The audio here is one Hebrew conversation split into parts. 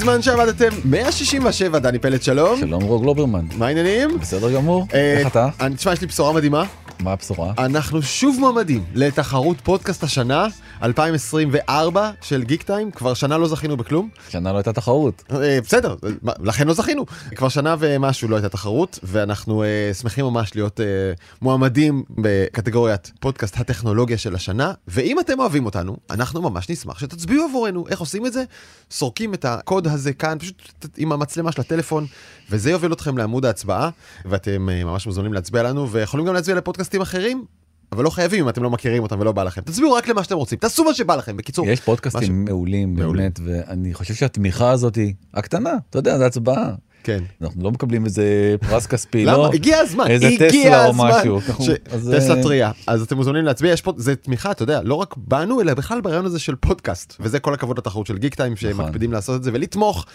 בזמן שעבדתם 167, דני פלד שלום. שלום רוג לוברמן. מה העניינים? בסדר גמור, אה, איך אתה? אני- תשמע, יש לי בשורה מדהימה. מה הבשורה? אנחנו שוב מועמדים לתחרות פודקאסט השנה 2024 של גיק טיים. כבר שנה לא זכינו בכלום. שנה לא הייתה תחרות. אה, בסדר, לכן לא זכינו. כבר שנה ומשהו לא הייתה תחרות, ואנחנו אה, שמחים ממש להיות אה, מועמדים בקטגוריית פודקאסט הטכנולוגיה של השנה. ואם אתם אוהבים אותנו, אנחנו ממש נשמח שתצביעו עבורנו. איך עושים את זה? סורקים את הקוד הזה כאן, פשוט עם המצלמה של הטלפון, וזה יוביל אתכם לעמוד ההצבעה, ואתם ממש מוזמנים להצביע לנו, ויכולים גם להצביע לפודקאסטים אחרים. אבל לא חייבים אם אתם לא מכירים אותם ולא בא לכם. תצביעו רק למה שאתם רוצים, תעשו מה שבא לכם, בקיצור. יש פודקאסטים מעולים מעולים. באמת, ואני חושב שהתמיכה הזאת הקטנה, אתה יודע, זו הצבעה. כן. אנחנו לא מקבלים איזה פרס כספי, למה? לא? הגיע הזמן, איזה טסלה או. משהו. אז, טסלה אה, טריה. אז אתם מוזמנים להצביע, יש פה, זה תמיכה, אתה יודע, לא רק בנו, אלא בכלל ברעיון הזה של פודקאסט. וזה כל הכבוד לתחרות של גיק טיים, נכון. שמקפידים לעשות את זה ולתמוך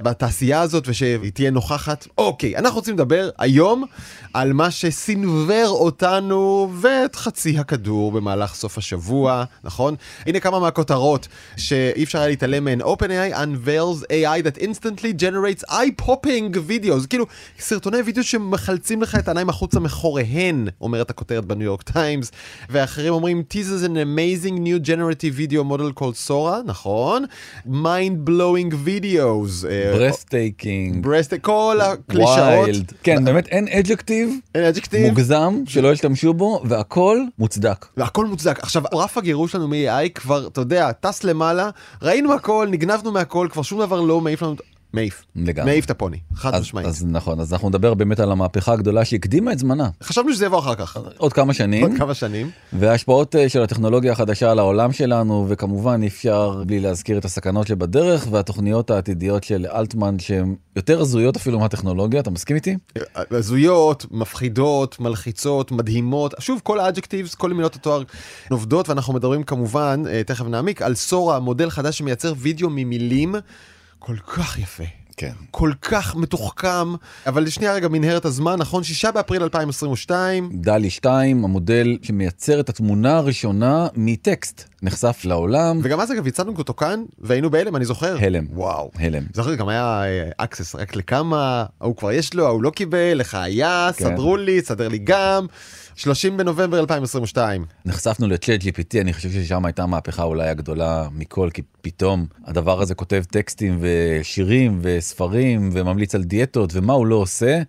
בתעשייה הזאת ושהיא תהיה נוכחת. אוקיי, אנחנו רוצים לדבר היום על מה שסינוור אותנו ואת חצי הכדור במהלך סוף השבוע, נכון? הנה כמה מהכותרות שאי אפשר היה להתעלם מהן. OpenAI unveils AI that instantly generates eye-popping videos. כאילו, סרטוני וידאו שמחלצים לך את העיניים החוצה מחוריהן, אומרת הכותרת בניו יורק טיימס, ואחרים אומרים, teases an amazing new generative video model called Sora, נכון? mind-blowing videos. אה, breathtaking, breath, כל הקלישאות. wild. כן, באמת אין adjective אין adjective. מוגזם שלא ישתמשו בו, והכל מוצדק. והכל מוצדק. עכשיו, רף הגירוי שלנו מ-AI כבר, אתה יודע, טס למעלה, ראינו הכל, נגנבנו מהכל, כבר שום דבר לא מעיף לנו... מעיף. לגמרי. מעיף את הפוני, חד, אז, משמעית. אז נכון, אז אנחנו נדבר באמת על המהפכה הגדולה שהקדימה את זמנה. חשבנו שזה יבוא אחר כך. עוד כמה שנים. עוד כמה שנים. וההשפעות אה, של הטכנולוגיה החדשה על העולם שלנו, וכמובן אי אפשר בלי להזכיר את הסכנות שבדרך, והתוכניות העתידיות של אלטמן שהן יותר הזויות אפילו מהטכנולוגיה, אתה מסכים איתי? הזויות, מפחידות, מלחיצות, מדהימות. שוב, כל האדג'קטיבס, כל מילות התואר עובדות, ואנחנו מדברים כמובן, אה, תכף נעמיק, על סורה, מודל חדש שמייצר וידאו ממילים כל כך יפה. כן. כל כך מתוחכם, אבל שנייה רגע מנהרת הזמן, נכון? שישה באפריל 2022, DALL-E 2, המודל שמייצר את התמונה הראשונה מטקסט, נחשף לעולם, וגם אז אגב הצגנו אותו כאן, והיינו בהלם, אני זוכר. הלם. וואו. הלם. זוכר גם היה access רק לכמה, ההוא כבר יש לו, ההוא לא קיבל, לך היה, כן. סידרו לי, סידר לי גם. 30 בנובמבר 2022. נחשפנו ל-ChatGPT, אני חושב ששם הייתה המהפכה אולי הגדולה מכל, כי פתאום הדבר הזה כותב טקסטים ושירים וספרים וממליץ על דיאטות ומה הוא לא עושה.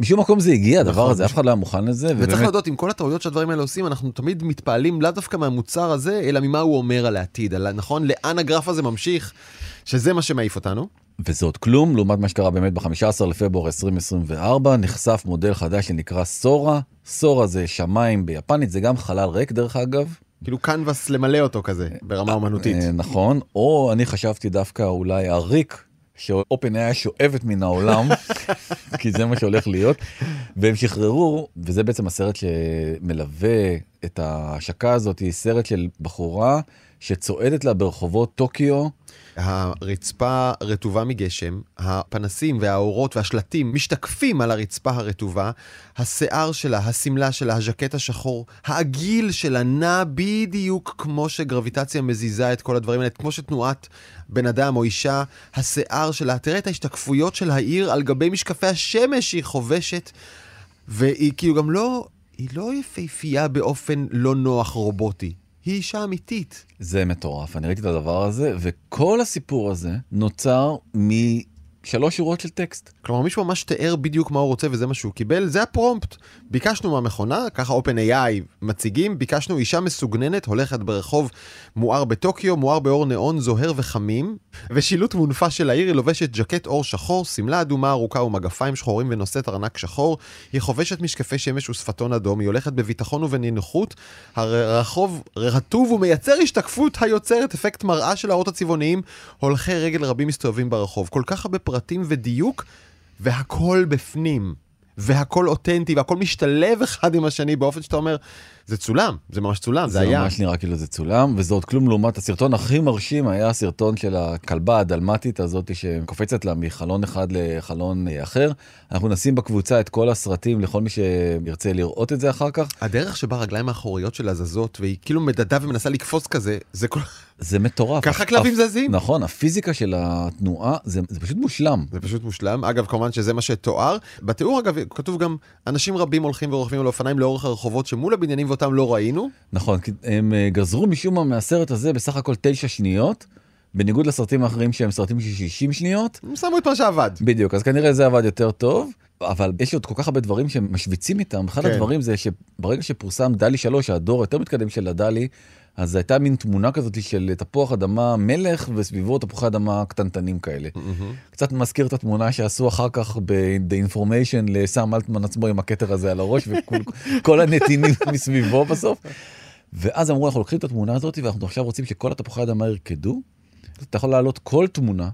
משום מקום זה הגיע הדבר נכון. הזה, אף אחד לא היה מוכן לזה. וצריך ובאמת- להודות, עם כל הטעויות שהדברים האלה עושים, אנחנו תמיד מתפעלים לאו דווקא מהמוצר הזה, אלא ממה הוא אומר על העתיד, על נכון, לאן הגרף הזה ממשיך, שזה מה שמעיף אותנו. וזה עוד כלום לעומת מה שקרה באמת ב-15 לפברואר 2024 נחשף מודל חדש שנקרא סורה סורה זה שמיים ביפנית זה גם חלל ריק דרך אגב. כאילו קנבס למלא אותו כזה, ברמה אומנותית. אה, נכון או אני חשבתי דווקא אולי הריק. שאופן שואבת מן העולם כי זה מה שהולך להיות והם שחררו וזה בעצם הסרט שמלווה את ההשקה הזאת סרט של בחורה שצועדת לה ברחובות טוקיו. הרצפה רטובה מגשם, הפנסים והאורות והשלטים משתקפים על הרצפה הרטובה, השיער שלה, השמלה שלה, הז'קט השחור, העגיל שלה נע בדיוק כמו שגרביטציה מזיזה את כל הדברים האלה, כמו שתנועת בן אדם או אישה, השיער שלה, תראה את ההשתקפויות של העיר על גבי משקפי השמש שהיא חובשת, והיא כאילו גם לא, היא לא יפהפייה באופן לא נוח רובוטי, היא אישה אמיתית. זה מטורף, אני ראיתי את הדבר הזה, וכל הסיפור הזה נוצר משלוש שורות של טקסט. כלומר, מישהו ממש תיאר בדיוק מה הוא רוצה וזה מה שהוא קיבל, זה הפרומפט. ביקשנו מהמכונה, ככה OpenAI מציגים, ביקשנו אישה מסוגננת, הולכת ברחוב מואר בטוקיו, מואר באור ניאון זוהר וחמים, ושילוט מונפה של העיר, היא לובשת ג'קט אור שחור, שמלה אדומה ארוכה ומגפיים שחורים ונושאת ארנק שחור, היא חובשת משקפי שמש ושפתון אדום, היא הולכת בביטחון ובנינוחות, הרחוב רטוב ומייצר השתקפות היוצרת אפקט מראה של האורות הצבעוניים, הולכי רגל רבים מסתובבים ברחוב. כל כך הרבה פרטים ודיוק, והכל בפנים. והכל אותנטי, והכל משתלב אחד עם השני באופן שאתה אומר, זה צולם, זה ממש צולם, זה, זה היה. ממש נראה כאילו זה צולם, וזה עוד כלום לעומת הסרטון הכי מרשים היה הסרטון של הכלבה הדלמטית הזאת שקופצת לה מחלון אחד לחלון אחר. אנחנו נשים בקבוצה את כל הסרטים לכל מי שירצה לראות את זה אחר כך. הדרך שבה הרגליים האחוריות שלה זזות, והיא כאילו מדדה ומנסה לקפוץ כזה, זה כל... זה מטורף. ככה כלבים זזים. נכון, הפיזיקה של התנועה זה, זה פשוט מושלם. זה פשוט מושלם. אגב, כמובן שזה מה שתואר. בתיאור, אגב, כתוב גם, אנשים רבים הולכים ורוכבים על אופניים לאורך הרחובות שמול הבניינים ואותם לא ראינו. נכון, הם אה, גזרו משום מה מהסרט הזה בסך הכל תשע שניות, בניגוד לסרטים האחרים שהם סרטים של 60 שניות. הם שמו את מה שעבד. בדיוק, אז כנראה זה עבד יותר טוב, אבל יש עוד כל כך הרבה דברים שמשוויצים איתם. אחד כן. הדברים זה שברגע שפורסם דלי 3, הדור היותר מתקדם של הדלי, אז הייתה מין תמונה כזאת של תפוח אדמה מלך וסביבו תפוחי אדמה קטנטנים כאלה. קצת מזכיר את התמונה שעשו אחר כך ב-The Information לסם אלטמן עצמו עם הכתר הזה על הראש וכל הנתינים מסביבו בסוף. ואז אמרו אנחנו לוקחים את התמונה הזאת ואנחנו עכשיו רוצים שכל התפוחי אדמה ירקדו. אתה יכול להעלות כל תמונה.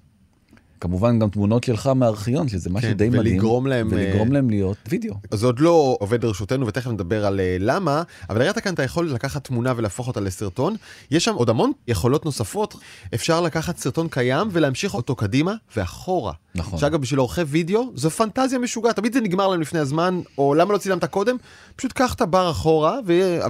כמובן גם תמונות שלך מהארכיון שזה משהו כן, די מדהים. ולגרום להם, ולגרום אה, להם להיות וידאו. זה עוד לא עובד לרשותנו ותכף נדבר על אה, למה, אבל הראית כאן את היכולת לקחת תמונה ולהפוך אותה לסרטון. יש שם עוד המון יכולות נוספות. אפשר לקחת סרטון קיים ולהמשיך אותו קדימה ואחורה. נכון. שאגב, בשביל עורכי וידאו, זו פנטזיה משוגעת. תמיד זה נגמר להם לפני הזמן, או למה לא צילמת קודם? פשוט קח את הבר אחורה,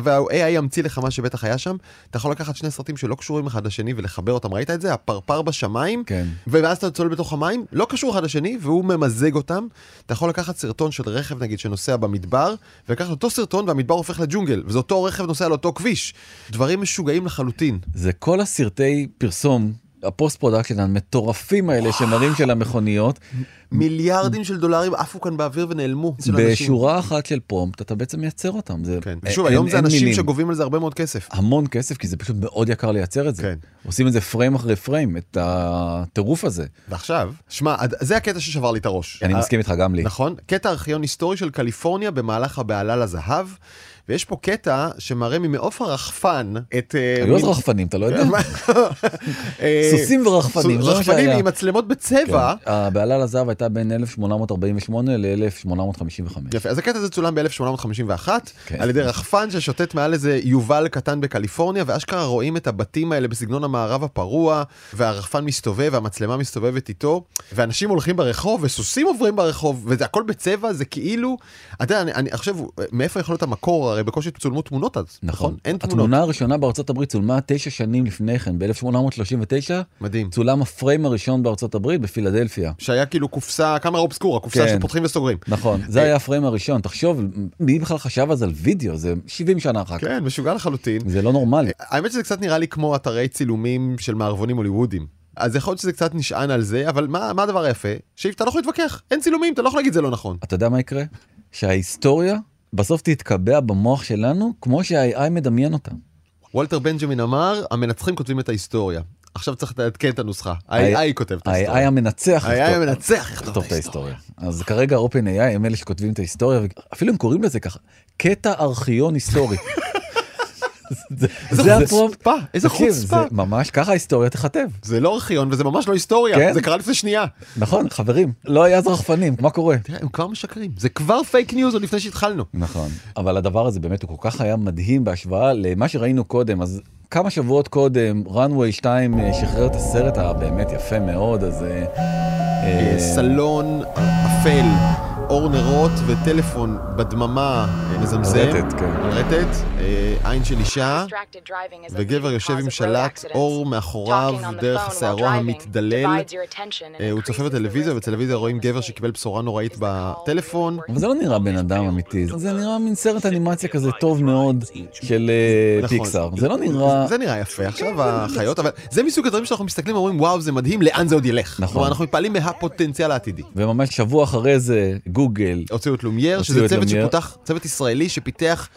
וה-AI ימציא לך מה שבטח היה שם. אתה יכול לקחת שני סרטים שלא קשורים אחד לשני ולחבר אותם. ראית את זה? הפרפר בשמיים, כן. ואז אתה צולל בתוך המים, לא קשור אחד לשני, והוא ממזג אותם. אתה יכול לקחת סרטון של רכב, נגיד, שנוסע במדבר, ולקחת אותו סרטון והמדבר הופך לג'ונגל, וזה אותו רכב נוסע על אותו כביש. דברים משוגעים לחלוטין. זה כל הסרטי פרסום, ה post production המטורפים האלה שמראים של המכוניות, מיליארדים של דולרים עפו כאן באוויר ונעלמו. בשורה אחת של prompt אתה בעצם מייצר אותם. זה, כן. אין- ושוב, היום זה אנשים. שגובים על זה הרבה מאוד כסף. המון כסף כי זה פשוט מאוד יקר לייצר את זה. כן. עושים את זה פריים אחרי פריים, את הטירוף הזה. ועכשיו, שמע, זה הקטע ששבר לי את הראש. אני מסכים איתך גם לי. נכון? קטע ארכיאון היסטורי של קליפורניה במהלך הבהלה לזהב, ויש פה קטע שמראה ממעוף הרחפן את... אה, היו אז רחפנים, אתה לא יודע? אה, סוסים ורחפנים, זה מה רחפנים שהיה. עם מצלמות בצבע. כן. הבהלה לזהב הייתה בין 1848 ל-1855. יפה, אז הקטע הזה צולם ב-1851 כן. על ידי רחפן ששוטט מעל איזה יובל קטן בקליפורניה, ואשכרה רואים את הבתים האלה בסגנון המערב הפרוע, והרחפן מסתובב, והמצלמה מסתובבת איתו, ואנשים הולכים ברחוב, וסוסים עוברים ברחוב, וזה הכל בצבע, זה כאילו, אתה יודע, אני חושב, מאיפה יכול להיות המקור? הרי בקושי צולמו תמונות אז, נכון? אין תמונות. התמונה הראשונה בארצות הברית צולמה תשע שנים לפני כן, ב-1839, מדהים. צולם הפריים הראשון בארצות הברית בפילדלפיה. שהיה כאילו קופסה, קאמרה אובסקורה, קופסה כן. שפותחים וסוגרים. נכון, זה היה הפריים הראשון. תחשוב, מי בכלל חשב אז על וידאו? זה 70 שנה אחר כך. כן, משוגע לחלוטין. זה לא נורמלי. האמת שזה קצת נראה לי כמו אתרי צילומים של מערבונים הוליוודים. אז יכול להיות שזה קצת נשען על זה, אבל מה, מה הדבר היפה? שאתה לא יכול להתווכח, אין צילומים, אתה לא יכול להגיד זה לא נכון. אתה יודע מה יקרה? שההיסטוריה בסוף תתקבע במוח שלנו כמו שה-AI מדמיין אותה. וולטר בנג'מין אמר, המנצחים כותבים את ההיסטוריה. עכשיו צריך לעדכן את הנוסחה. ה-AI כותב את ה-AI ההיסטוריה. המנצח ה-AI המנצח יכתוב את ההיסטוריה. אז כרגע OpenAI הם אלה שכותבים את ההיסטוריה, אפילו הם קוראים לזה ככה, קטע ארכיון היסטורי. זה- הפרומפט. איזה חוצפה. ממש ככה ההיסטוריה תיכתב. זה לא ארכיון וזה ממש לא היסטוריה, כן. זה קרה לפני שנייה. נכון, חברים, לא היה אז רחפנים, מה קורה? תראה, הם כבר משקרים, זה כבר fake news עוד לפני שהתחלנו. נכון. אבל הדבר הזה באמת הוא כל כך היה מדהים בהשוואה למה שראינו קודם, אז כמה שבועות קודם, Runway 2 אה, שחרר את הסרט הבאמת יפה מאוד, אז... אה, אה, סלון אפל, אור נרות וטלפון בדממה אה, מזמזם. רטט, כן. על רטט, אה, עין של אישה. וגבר יושב עם שלט אור מאחוריו דרך שערו המתדלל. אה, הוא צופה בטלוויזיה, ובטלוויזיה רואים גבר שקיבל בשורה נוראית בטלפון. אבל זה לא נראה בן אדם אמיתי, זה נראה מין סרט אנימציה כזה טוב מאוד של נכון. פיקסאר. זה לא נראה... זה נראה יפה עכשיו החיות, אבל זה מסוג הדברים שאנחנו מסתכלים ואומרים וואו זה מדהים, לאן זה עוד ילך. נכון. אנחנו מתפעלים מהפוטנציאל העתידי. וממש שבוע אחרי זה, גוגל, הוציאו את לומייר, שזה צוות לומייר. שפותח, צוות ישראלי שפיתח,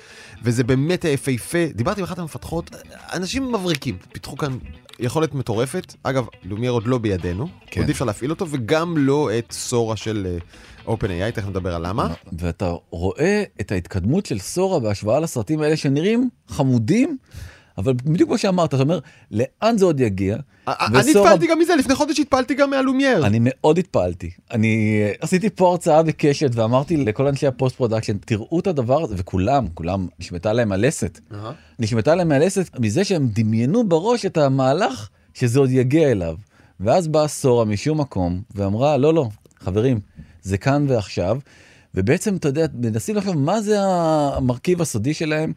וזה באמת יפהפה. דיברתי עם אחת המפתחות, אנשים מבריקים, פיתחו כאן יכולת מטורפת. אגב, לומייר עוד לא בידינו, כן. עוד אי אפשר להפעיל אותו, וגם לא את סורה של אה, OpenAI, תכף נדבר על למה. ואתה רואה את ההתקדמות של סורה בהשוואה לסרטים האלה שנראים חמודים, אבל בדיוק כמו שאמרת, אתה אומר, לאן זה עוד יגיע? אני התפעלתי גם מזה, לפני חודש התפעלתי גם מהלומייר. אני מאוד התפעלתי. אני אה, עשיתי פה הרצאה בקשת ואמרתי לכל אנשי ה post production, תראו את הדבר הזה, וכולם, כולם, נשמטה להם הלסת. נשמטה להם הלסת מזה שהם דמיינו בראש את המהלך שזה עוד יגיע אליו. ואז באה סורה משום מקום ואמרה, לא, לא, חברים, זה כאן ועכשיו. ובעצם, אתה יודע, מנסים לחשוב מה זה המרכיב הסודי שלהם,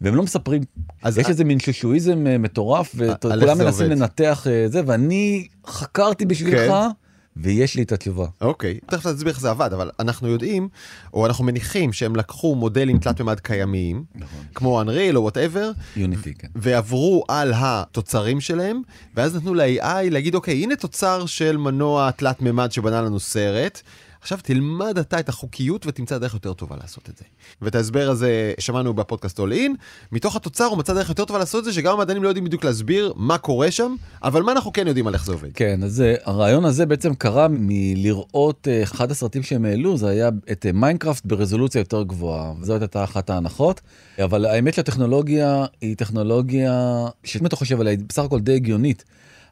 והם לא מספרים, אז יש איזה מין שושואיזם אה, מטורף, וכולם מנסים. לנתח אה, זה, ואני חקרתי בשבילך, כן. ויש לי את התשובה. אוקיי, תכף נסביר איך זה עבד, אבל אנחנו יודעים, או אנחנו מניחים שהם לקחו מודלים תלת מימד קיימים, נכון. כמו Unreal או whatever, Unity, כן. ועברו על התוצרים שלהם, ואז נתנו ל-AI להגיד, אוקיי, הנה תוצר של מנוע תלת מימד שבנה לנו סרט. עכשיו תלמד אתה את החוקיות ותמצא דרך יותר טובה לעשות את זה. ואת ההסבר הזה שמענו בפודקאסט All In. מתוך התוצר הוא מצא דרך יותר טובה לעשות את זה, שגם המדענים לא יודעים בדיוק להסביר מה קורה שם, אבל מה אנחנו כן יודעים על איך זה עובד. כן, אז אה, הרעיון הזה בעצם קרה מלראות אה, אחד הסרטים שהם העלו, זה היה את אה, מיינקראפט ברזולוציה יותר גבוהה, וזאת הייתה אחת ההנחות. אבל האמת שהטכנולוגיה היא טכנולוגיה שאם אתה חושב עליה, היא בסך הכל די הגיונית.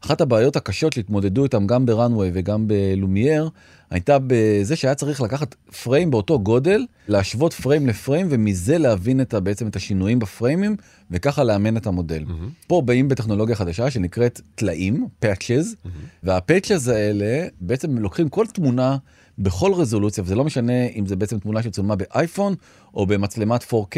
אחת הבעיות הקשות שהתמודדו איתם גם בראנוויי וגם בלומייר, הייתה בזה שהיה צריך לקחת פריים באותו גודל, להשוות פריים לפריים, ומזה להבין את, בעצם את השינויים בפריימים, וככה לאמן את המודל. פה באים בטכנולוגיה חדשה שנקראת טלאים, patches, והפאצ'ז האלה בעצם לוקחים כל תמונה בכל רזולוציה, וזה לא משנה אם זה בעצם תמונה שצולמה באייפון, או במצלמת 4K,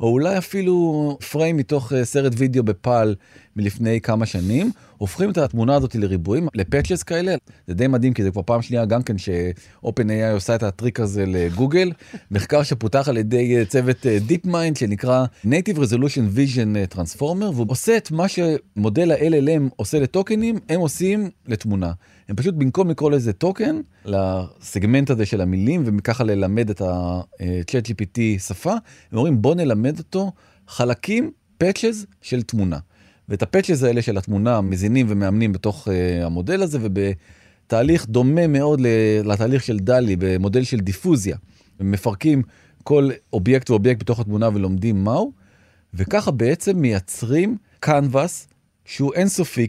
או אולי אפילו פריים מתוך אה, סרט וידאו בפעל מלפני כמה שנים, הופכים את התמונה הזאת לריבועים, לפאצ'ס כאלה. זה די מדהים כי זה כבר פעם שנייה גם כן ש-OpenAI עושה את הטריק הזה לגוגל. מחקר שפותח על ידי אה, צוות אה, DeepMind שנקרא Native Resolution Vision אה, Transformer, והוא עושה את מה שמודל ה-LLM עושה לטוקנים, הם עושים לתמונה. הם פשוט במקום לקרוא לזה טוקן, לסגמנט הזה של המילים, וככה ללמד את ה-chat GPT שפה, הם אומרים בוא נלמד אותו חלקים, patches של תמונה. ואת ה patches האלה של התמונה מזינים ומאמנים בתוך uh, המודל הזה ובתהליך דומה מאוד לתהליך של DALL-E במודל של דיפוזיה. מפרקים כל אובייקט ואובייקט בתוך התמונה ולומדים מהו, וככה בעצם מייצרים קנבס שהוא אינסופי.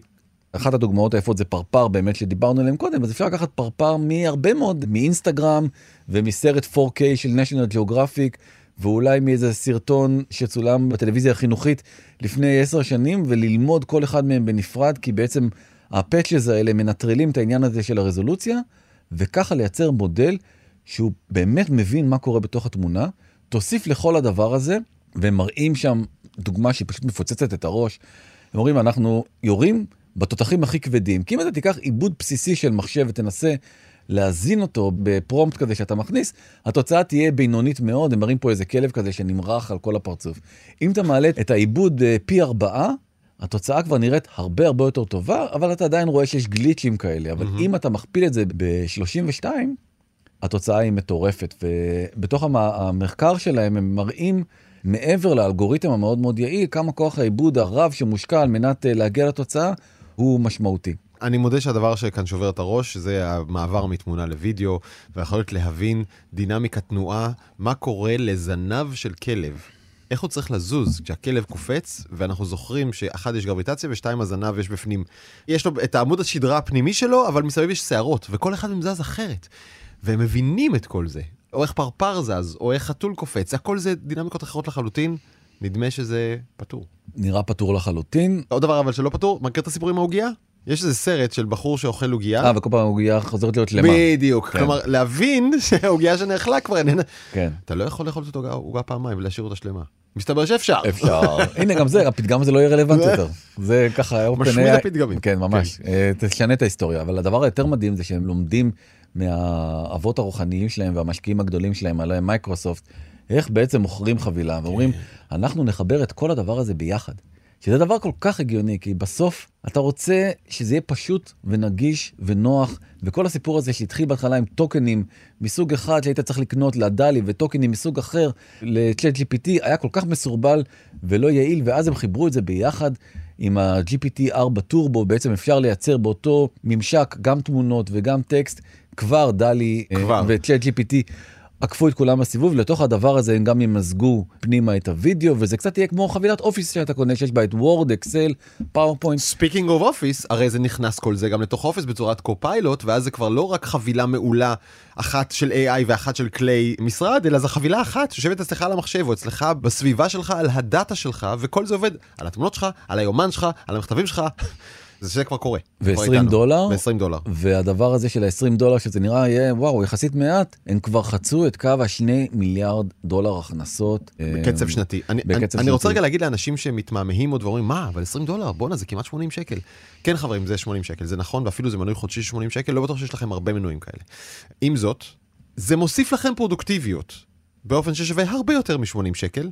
אחת הדוגמאות היפות זה פרפר באמת שדיברנו עליהם קודם, אז אפשר לקחת פרפר מהרבה מאוד, מאינסטגרם ומסרט 4K של national geographic ואולי מאיזה סרטון שצולם בטלוויזיה החינוכית לפני עשר שנים וללמוד כל אחד מהם בנפרד כי בעצם הפאצ'ז האלה מנטרלים את העניין הזה של הרזולוציה וככה לייצר מודל שהוא באמת מבין מה קורה בתוך התמונה. תוסיף לכל הדבר הזה והם מראים שם דוגמה שהיא פשוט מפוצצת את הראש. הם אומרים אנחנו יורים בתותחים הכי כבדים כי אם אתה תיקח עיבוד בסיסי של מחשב ותנסה להזין אותו בפרומפט כזה שאתה מכניס, התוצאה תהיה בינונית מאוד, הם מראים פה איזה כלב כזה שנמרח על כל הפרצוף. אם אתה מעלה את העיבוד אה, פי ארבעה, התוצאה כבר נראית הרבה הרבה יותר טובה, אבל אתה עדיין רואה שיש גליצ'ים כאלה. אבל אם אתה מכפיל את זה ב-32, התוצאה היא מטורפת. ובתוך המ- המחקר שלהם הם מראים מעבר לאלגוריתם המאוד מאוד יעיל, כמה כוח העיבוד הרב שמושקע על מנת אה, להגיע לתוצאה הוא משמעותי. אני מודה שהדבר שכאן שובר את הראש זה המעבר מתמונה לוידאו, והיכולת להבין דינמיקת תנועה, מה קורה לזנב של כלב. איך הוא צריך לזוז כשהכלב קופץ, ואנחנו זוכרים שאחד יש גרביטציה ושתיים הזנב יש בפנים. יש לו את העמוד השדרה הפנימי שלו, אבל מסביב יש שערות, וכל אחד מהם זז אחרת. והם מבינים את כל זה. או איך פרפר זז, או איך חתול קופץ, הכל זה דינמיקות אחרות לחלוטין. נדמה שזה פתור. נראה פתור לחלוטין. עוד דבר אבל שלא פתור, מכיר את הסיפור עם העוגיה? יש איזה סרט של בחור שאוכל עוגיה. אה, וכל פעם העוגיה חוזרת להיות שלמה. בדיוק, כן. כלומר להבין שהעוגיה שנאכלה כבר איננה, כן. אתה לא יכול לאכול את אותה עוגה פעמיים ולהשאיר אותה שלמה. מסתבר שאפשר. אפשר. הנה גם זה, הפתגם הזה לא יהיה רלוונטי זה- יותר. זה ככה, משמיד הפתגמים. כן, ממש. אה, תשנה את ההיסטוריה. אבל הדבר היותר מדהים זה שהם לומדים מהאבות הרוחניים שלהם והמשקיעים הגדולים שלהם, עליהם מייקרוסופט, איך בעצם מוכרים חבילה, ואומרים, אנחנו נחבר את כל הדבר הזה ביחד. שזה דבר כל כך הגיוני, כי בסוף אתה רוצה שזה יהיה פשוט ונגיש ונוח, וכל הסיפור הזה שהתחיל בהתחלה עם טוקנים מסוג אחד שהיית צריך לקנות לדלי, וטוקנים מסוג אחר ל-chat GPT, היה כל כך מסורבל ולא יעיל, ואז הם חיברו את זה ביחד עם ה-GPT 4 טורבו, בעצם אפשר לייצר באותו ממשק גם תמונות וגם טקסט, כבר DALL-E אה, כבר. ו- ChatGPT. עקפו את כולם בסיבוב, לתוך הדבר הזה הם גם ימזגו פנימה את הוידאו, וזה קצת יהיה כמו חבילת Office שאתה קונה, שיש בה את Word, Excel, PowerPoint. speaking of Office, הרי זה נכנס כל זה גם לתוך Office בצורת Copilot, ואז זה כבר לא רק חבילה מעולה אחת של AI ואחת של כלי משרד, אלא זו חבילה אחת שיושבת אצלך על המחשב או אצלך בסביבה שלך, על ה data שלך, וכל זה עובד על התמונות שלך, על היומן שלך, על המכתבים שלך. זה כבר קורה. כבר ו-20 איתנו. דולר, ו-20 דולר. והדבר הזה של ה-20 דולר, שזה נראה יהיה, וואו, יחסית מעט, הם כבר חצו את קו השני מיליארד דולר הכנסות. בקצב אה, שנתי. אני, בקצב אני, אני רוצה שנתי. רגע להגיד לאנשים שמתמהמהים עוד ואומרים, מה, אבל 20 דולר, בואנה, זה כמעט 80 שקל. כן, חברים, זה 80 שקל, זה נכון, ואפילו זה מנוי חודשי של 80 שקל, לא בטוח שיש לכם הרבה מנויים כאלה. עם זאת, זה מוסיף לכם פרודוקטיביות, באופן ששווה הרבה יותר מ-80 שקל,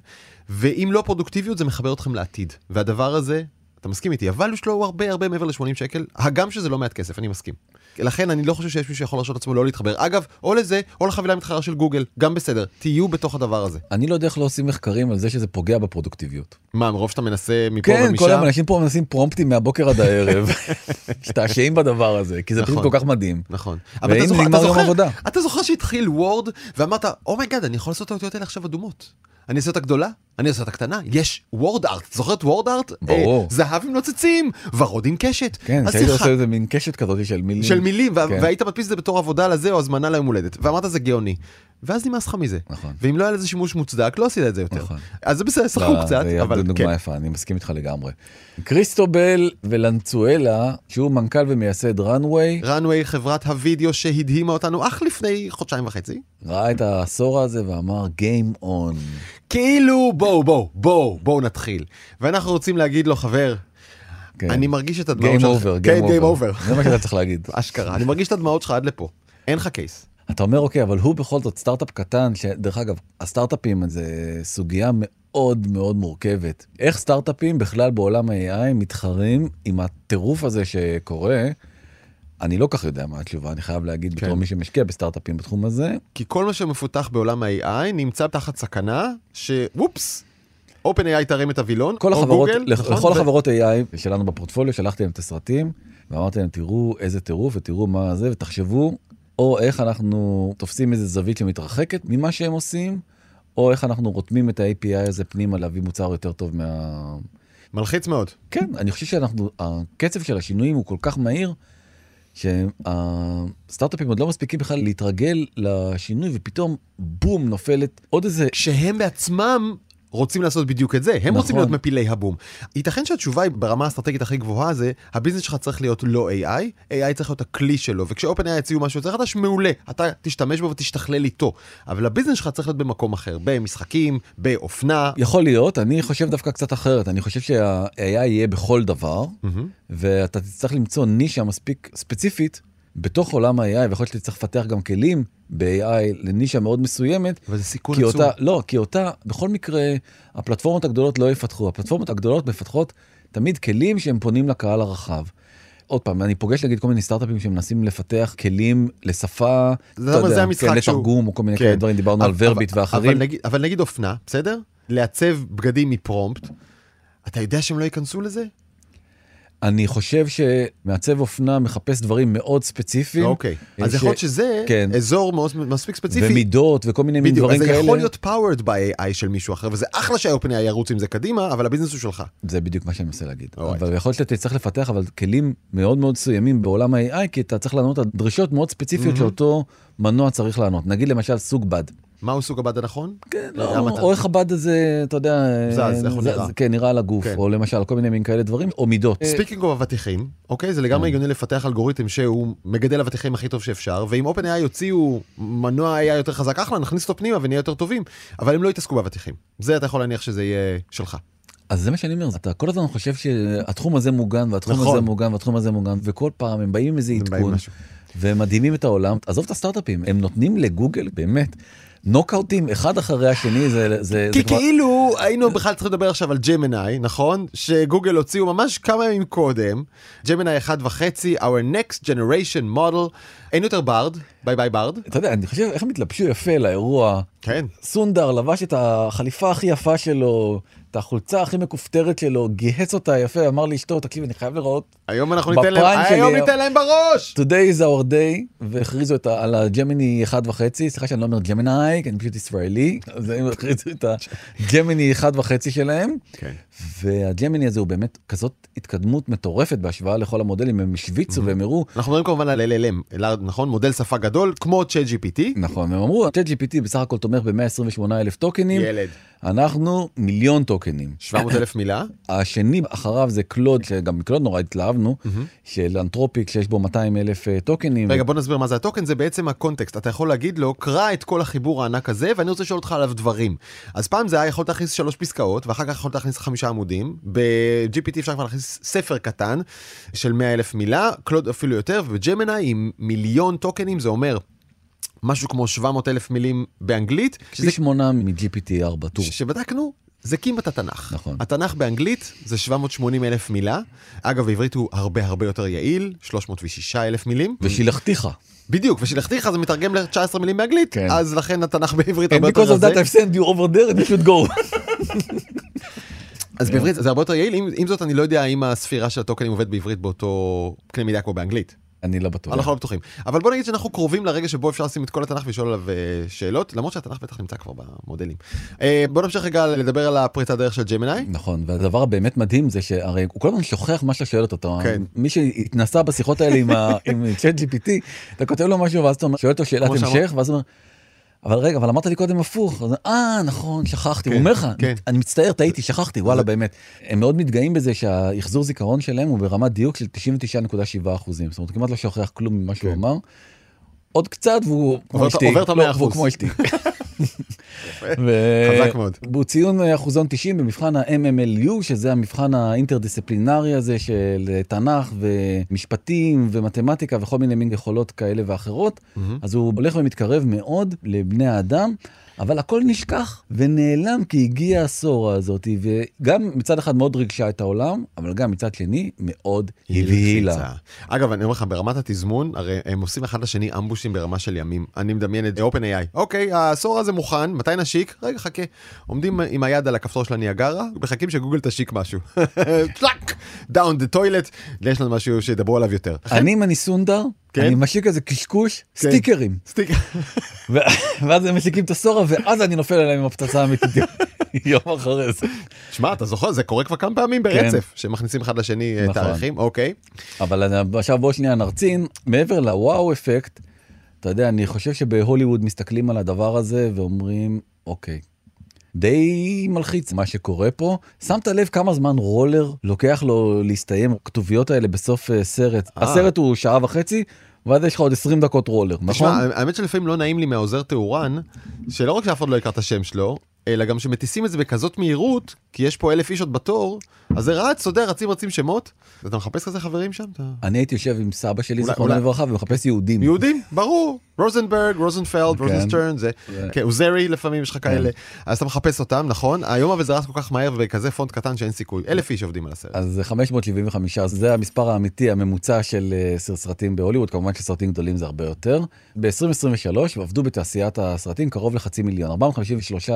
ואם לא פרודוקטיביות, זה מחבר אתכם לעתיד. והדבר הזה, אתה מסכים איתי, ה value שלו הוא הרבה הרבה מעבר ל-80 שקל, הגם שזה לא מעט כסף, אני מסכים. לכן אני לא חושב שיש מישהו שיכול להרשות לעצמו לא להתחבר. אגב, או לזה, או לחבילה המתחרה של גוגל, גם בסדר, תהיו בתוך הדבר הזה. אני לא יודע איך לא עושים מחקרים על זה שזה פוגע בפרודוקטיביות. מה, מרוב שאתה מנסה מפה כן, ומשם? כל היום אנשים פה מנסים פרומפטים מהבוקר עד הערב, משתעשעים בדבר הזה, כי זה פשוט נכון. כל כך מדהים. נכון. והנה אתה זוכר- נגמר אתה יום זוכר- עבודה. אתה זוכר שהתחיל Word, ואמרת, oh my god, אני יכול לעשות את האותיות האלה עכשיו אדומות. אני אעשה אותה גדולה, אני אעשה אותה קטנה, יש וורד ארט, זוכר את וורד ארט? ברור. אה, זהב עם נוצצים, ורוד עם קשת. כן, שהיית עושה איזה מין קשת כזאת של מילים. של מילים, וה- כן. והיית מדפיס את זה בתור עבודה לזה או הזמנה ליום הולדת, ואמרת זה גאוני. ואז נמאס לך מזה. נכון. ואם לא היה לזה שימוש מוצדק, לא עשית את זה יותר. נכון. אז זה בסדר, שחקו לא, קצת, זה אבל דוגמה כן. יפה, אני מסכים איתך לגמרי. קריסטובל ולנצואלה, שהוא מנכ"ל ומייסד runway, runway, חברת הוידאו שהדהימה אותנו אך לפני חודשיים וחצי. ראה את העשור הזה ואמר Game on. כאילו בואו בואו בואו בואו נתחיל ואנחנו רוצים להגיד לו חבר כן. אני מרגיש את הדמעות שלך over, כן Game over. זה מה שאתה צריך להגיד. אשכרה אני מרגיש את הדמעות שלך עד לפה אין לך קייס אתה אומר אוקיי אבל הוא בכל זאת סטארט-אפ קטן שדרך אגב הסטארט-אפים זה סוגיה מאוד מאוד מורכבת איך סטארט-אפים בכלל בעולם ה-AI מתחרים עם הטירוף הזה שקורה. אני לא כך יודע מה התשובה אני חייב להגיד כן. בתור מי שמשקיע בסטארט-אפים בתחום הזה כי כל מה שמפותח בעולם ה-AI נמצא תחת סכנה שוופס OpenAI תרים את הווילון או החברות גוגל, לח- נכון? לכל ו- החברות AI שלנו בפורטפוליו שלחתי להם את הסרטים ואמרתי להם תראו איזה טירוף ותראו מה זה ותחשבו או איך אנחנו תופסים איזה זווית שמתרחקת ממה שהם עושים או איך אנחנו רותמים את ה-API הזה פנימה להביא מוצר יותר טוב מה... מלחיץ מאוד כן אני חושב שאנחנו הקצב של השינויים הוא כל כך מהיר. שהסטארט-אפים עוד לא מספיקים בכלל להתרגל לשינוי ופתאום בום נופלת עוד איזה כשהם בעצמם רוצים לעשות בדיוק את זה, הם נכון. רוצים להיות מפילי הבום. ייתכן שהתשובה היא ברמה האסטרטגית הכי גבוהה זה, הביזנס שלך צריך להיות לא AI, AI צריך להיות הכלי שלו, וכש-OpenAI יציעו משהו יותר חדש, מעולה, אתה תשתמש בו ותשתכלל איתו. אבל הביזנס שלך צריך להיות במקום אחר, במשחקים, באופנה. יכול להיות, אני חושב דווקא קצת אחרת, אני חושב שה-AI יהיה בכל דבר, מהמם. ואתה תצטרך למצוא נישה מספיק ספציפית בתוך עולם ה-AI, ויכול להיות שתצטרך לפתח גם כלים ב-AI לנישה מאוד מסוימת, אבל זה סיכון עצום. לא, כי אותה, בכל מקרה, הפלטפורמות הגדולות לא יפתחו, הפלטפורמות הגדולות מפתחות תמיד כלים שהם פונים לקהל הרחב. עוד פעם, אני פוגש נגיד כל מיני סטארט-אפים שמנסים לפתח כלים לשפה, זה- אתה יודע, זה המשחק כן, שהוא- לתרגום או כל מיני כן. כאלה דברים, דיברנו על אבל- ורביט אבל- ואחרים. אבל נגיד- אבל נגיד אופנה, בסדר? לעצב בגדים מפרומפט, אתה יודע שהם לא ייכנסו לזה? אני חושב שמעצב אופנה מחפש דברים מאוד ספציפיים. אוקיי. אז ש- יכול להיות שזה כן. אזור מאוד מספיק ספציפי. ומידות וכל מיני בדיוק, דברים אז זה כאלה. יכול להיות powered ב-AI של מישהו אחר, וזה אחלה שה-OpenAI ירוץ עם זה קדימה, אבל ה business הוא שלך. זה בדיוק מה שאני מנסה להגיד. Alright. אבל יכול להיות שאתה צריך לפתח אבל כלים מאוד מאוד מסוימים בעולם ה-AI, כי אתה צריך לענות על דרישות מאוד ספציפיות שאותו מנוע צריך לענות. נגיד למשל סוג בד. מהו סוג הבד הנכון? כן, לא, אתה- או איך הבד הזה, אתה יודע, זז, איך הוא נראה. זה- כן, נראה על הגוף, כן. או למשל כל מיני מין כאלה דברים, או מידות. speaking אוף אבטיחים, אוקיי? זה לגמרי הגיוני לפתח אלגוריתם שהוא מגדל אבטיחים הכי טוב שאפשר, ואם OpenAI יוציאו מנוע AI יותר חזק, אחלה, נכניס אותו פנימה ונהיה יותר טובים, אבל הם לא יתעסקו באבטיחים. זה אתה יכול להניח שזה יהיה שלך. אז זה מה שאני אומר, אתה כל הזמן חושב שהתחום הזה מוגן, והתחום נכון. הזה מוגן, והתחום הזה מוגן, וכל פעם הם באים עם איזה עדכון. והם מדהימים את העולם. עזוב את הסטארט-אפים, הם נותנים לגוגל, באמת, נוקאוטים אחד אחרי השני, זה, זה, כי זה כבר... כאילו היינו בכלל צריכים לדבר עכשיו על ג'מנאי, נכון? שגוגל הוציאו ממש כמה ימים קודם, Gemini אחד וחצי, our next generation model, אין יותר Bard, ביי ביי Bard. אתה יודע, אני חושב איך הם התלבשו יפה לאירוע. כן. סונדאר לבש את החליפה הכי יפה שלו, את החולצה הכי מכופתרת שלו, גיהץ אותה יפה, אמר לאשתו, תקשיב, אני חייב לראות. היום אנחנו ניתן להם, שלי- היום ניתן להם בראש! Today is our day, והכריזו את ה- על הג'מיני אחד וחצי, סליחה שאני לא אומר ג'מיני, כי אני פשוט ישראלי, אז הם הכריזו את הג'מיני אחד וחצי שלהם, כן. והג'מיני הזה הוא באמת כזאת התקדמות מטורפת בהשוואה לכל המודלים, הם השוויצו והם הראו, אנחנו מדברים כמובן על LLM, נכון? מודל שפה גדול, כמו צ'אט GPT. נכון, הם אמרו, ה-GPT בסך הכל תומך ב-128 אלף טוקנים, ילד. אנחנו מיליון טוקנים. 700 אלף מילה? השני אחריו זה קלוד, שגם מקלוד נורא התלהבנו, של אנתרופיק שיש בו 200 אלף אה, טוקנים. רגע, בוא נסביר מה זה הטוקן, זה בעצם הקונטקסט. אתה יכול להגיד לו, קרא את כל החיבור הענק הזה, ואני רוצה לשאול אותך עליו דברים. אז פעם זה היה יכול להכניס שלוש פסקאות, ואחר כך יכול להכניס חמישה עמודים. ב-GPT אפשר כבר להכניס ספר קטן של 100 אלף מילה, קלוד אפילו יותר, ובג'מנה עם מיליון טוקנים, זה אומר משהו כמו 700 אלף מילים באנגלית. שזה שמונה מ-GPT 4 טור. שבדקנו, זה כמעט התנ"ך. נכון. התנ"ך באנגלית זה 780 אלף מילה. אגב, בעברית הוא הרבה הרבה יותר יעיל, 306 אלף מילים. ושילחתיך. בדיוק, ושילחתיך זה מתרגם ל-19 מילים באנגלית, כן. אז לכן התנ"ך בעברית And הרבה יותר because of רזה. that I've sent you over there, you should go. אז בעברית זה הרבה יותר יעיל, עם, עם זאת אני לא יודע אם הספירה של הטוקנים עובד בעברית באותו קנה מידה כמו באנגלית. אני לא בטוח. אנחנו לא בטוחים. אבל בוא נגיד שאנחנו קרובים לרגע שבו אפשר לשים את כל התנ"ך ולשאול עליו אה, שאלות, למרות שהתנ"ך בטח נמצא כבר במודלים. אה, בוא נמשיך רגע לדבר על הפריצת דרך של ג'מיני. נכון, והדבר הבאמת מדהים זה שהרי הוא כל הזמן שוכח מה שאתה שואל אותו. כן. מי שהתנסה בשיחות האלה עם צ'אט GPT, אתה כותב לו משהו ואז אתה שואל אותו שאלת המשך, ואז הוא אומר, אבל רגע, אבל אמרת לי קודם הפוך. אה, נכון, שכחתי. הוא כן, אומר לך, כן. אני מצטער, טעיתי, שכחתי, וואלה, באמת. הם מאוד מתגאים בזה שהאחזור זיכרון שלהם הוא ברמת דיוק של 99.7 אחוזים. זאת אומרת, כמעט לא שוכח כלום ממה שהוא כן. אמר. עוד קצת והוא כמו אשתי. עובר את לא, המאה אחוז. חזק מאוד. והוא ציון אחוזון 90 במבחן ה-MMLU, שזה המבחן האינטרדיסציפלינרי הזה של תנ"ך ומשפטים ומתמטיקה וכל מיני מין יכולות כאלה ואחרות. אז הוא הולך ומתקרב מאוד לבני האדם. אבל הכל נשכח ונעלם כי הגיעה ה Sora הזאת, וגם מצד אחד מאוד ריגשה את העולם, אבל גם מצד שני מאוד הבהילה. אגב, אני אומר לך, ברמת התזמון, הרי הם עושים אחד לשני אמבושים ברמה של ימים. אני מדמיין את OpenAI. אוקיי, ה Sora הזה מוכן, מתי נשיק? רגע, חכה. עומדים עם היד על הכפתור של הניאגרה, מחכים שגוגל תשיק משהו. טלאק, down the toilet, יש לנו משהו שידברו עליו יותר. אני אם אני סונדר, כן? אני משיק איזה קשקוש, כן. סטיקרים. סטיק. ו- ואז הם משיקים את הסורה ואז אני נופל עליהם עם הפצצה האמיתית יום אחרי זה. שמע, אתה זוכר, זה קורה כבר כמה פעמים ברצף, שמכניסים אחד לשני אה, נכון. תאריכים, אוקיי. אבל עכשיו בוא שנייה נרצין מעבר לוואו אפקט. אתה יודע אני חושב שבהוליווד מסתכלים על הדבר הזה ואומרים אוקיי. די מלחיץ מה שקורה פה. שמת לב כמה זמן רולר לוקח לו להסתיים? הכתוביות האלה בסוף אה, סרט. אה. הסרט הוא שעה וחצי ואז יש לך עוד 20 דקות רולר נכון? תשמע, האמת שלפעמים לא נעים לי מהעוזר תאורן, שלא רק שאף אחד לא יקרא את השם שלו, אלא גם שמטיסים את זה בכזאת מהירות, כי יש פה אלף איש עוד בתור, אז זה רץ, אתה יודע, רצים רצים שמות, אתה מחפש כזה חברים שם? אתה... אני הייתי יושב עם סבא שלי אולי- לברכה ומחפש יהודים. יהודים, ברור, רוזנברג, רוזנפלד, כן. רוזנסטרן, זה, כן. כן, עוזרי לפעמים יש לך כאלה, אז אתה מחפש אותם, נכון? היום אבל זה רץ כל כך מהר ובכזה פונט קטן שאין סיכוי, אלף איש עובדים על הסרט. אז זה 575 זה המספר האמיתי הממוצע של אה, סר- סרטים בהוליווד כמובן שסרטים גדולים זה הרבה יותר. ב-2023 עבדו בתעשיית הסרטים קרוב לחצי מיליון 453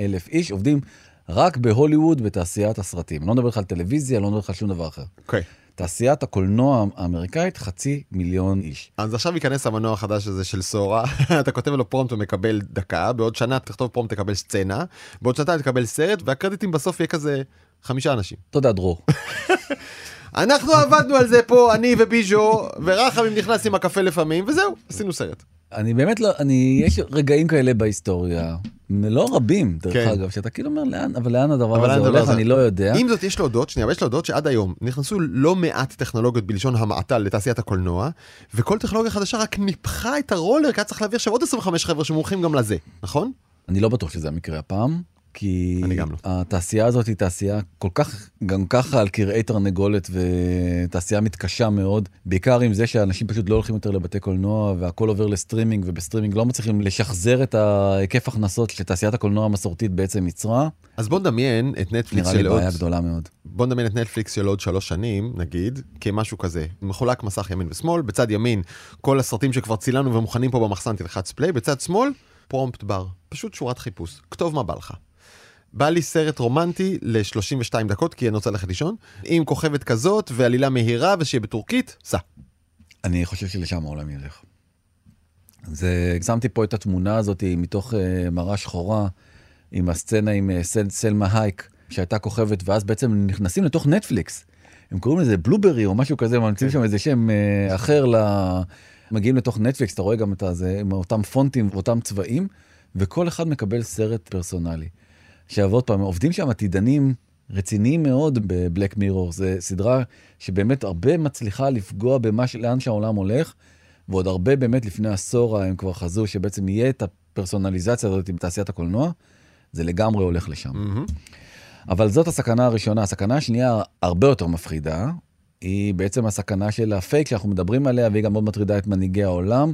אלף איש עובדים רק בהוליווד בתעשיית הסרטים. אני לא מדבר לך על טלוויזיה לא מדבר לך על שום דבר אחר. אוקיי. תעשיית הקולנוע האמריקאית חצי מיליון איש. אז עכשיו ייכנס המנוע החדש הזה של Sora, אתה כותב לו prompt ומקבל דקה, בעוד שנה תכתוב prompt תקבל סצנה, בעוד שנתיים תקבל סרט, והקרדיטים בסוף יהיה כזה חמישה אנשים. תודה דרור. אנחנו עבדנו על זה פה, אני וביז'ו, ורחמים נכנס עם הקפה לפעמים, וזהו, עשינו סרט. אני באמת לא, אני, יש רגעים כאלה בהיסטוריה, לא רבים דרך כן. אגב, שאתה כאילו אומר לאן, אבל לאן הדבר אבל הזה לאן הולך, הזה? אני לא יודע. עם זאת יש להודות, שנייה, יש להודות שעד היום נכנסו לא מעט טכנולוגיות בלשון המעטה לתעשיית הקולנוע, וכל טכנולוגיה חדשה רק ניפחה את הרולר, כי היה צריך להביא עכשיו עוד 25 חבר'ה שמומחים גם לזה, נכון? אני לא בטוח שזה המקרה הפעם, כי לא. התעשייה הזאת היא תעשייה כל כך, גם ככה על כרעי תרנגולת ותעשייה מתקשה מאוד, בעיקר עם זה שאנשים פשוט לא הולכים יותר לבתי קולנוע והכל עובר לסטרימינג ובסטרימינג לא מצליחים לשחזר את ההיקף הכנסות שתעשיית הקולנוע המסורתית בעצם ייצרה, אז בוא נדמיין את נטפליקס נראה לי של עוד... בעיה גדולה מאוד. בוא נדמיין את נטפליקס של עוד שלוש שנים, נגיד, כמשהו כזה. מחולק מסך ימין ושמאל, בצד ימין כל הסרטים שכבר צילנו ומוכנים פה במחסן תלחץ פליי, בצד שמאל פרומפט בר, פשוט שורת חיפוש, כתוב מה בא לך. בא לי סרט רומנטי ל-32 דקות, כי אני רוצה ללכת לישון, עם כוכבת כזאת ועלילה מהירה ושיהיה בטורקית, סע. אני חושב שלשם העולם ילך. זה, שמתי פה את התמונה הזאת מתוך uh, מראה שחורה, עם הסצנה עם uh, סל, סלמה הייק, שהייתה כוכבת, ואז בעצם הם נכנסים לתוך נטפליקס. הם קוראים לזה בלוברי או משהו כזה, ממציאים שם איזה שם uh, אחר, ל... מגיעים לתוך נטפליקס, אתה רואה גם את הזה, עם אותם פונטים ואותם צבעים, וכל אחד מקבל סרט פרסונלי. שעוד פעם, עובדים שם עתידנים רציניים מאוד בבלק מירור. זה סדרה שבאמת הרבה מצליחה לפגוע במה, לאן שהעולם הולך, ועוד הרבה באמת לפני עשור הם כבר חזו שבעצם יהיה את הפרסונליזציה הזאת בתעשיית הקולנוע, זה לגמרי הולך לשם. מהמם. אבל זאת הסכנה הראשונה. הסכנה השנייה, הרבה יותר מפחידה, היא בעצם הסכנה של הפייק שאנחנו מדברים עליה, והיא גם מאוד מטרידה את מנהיגי העולם.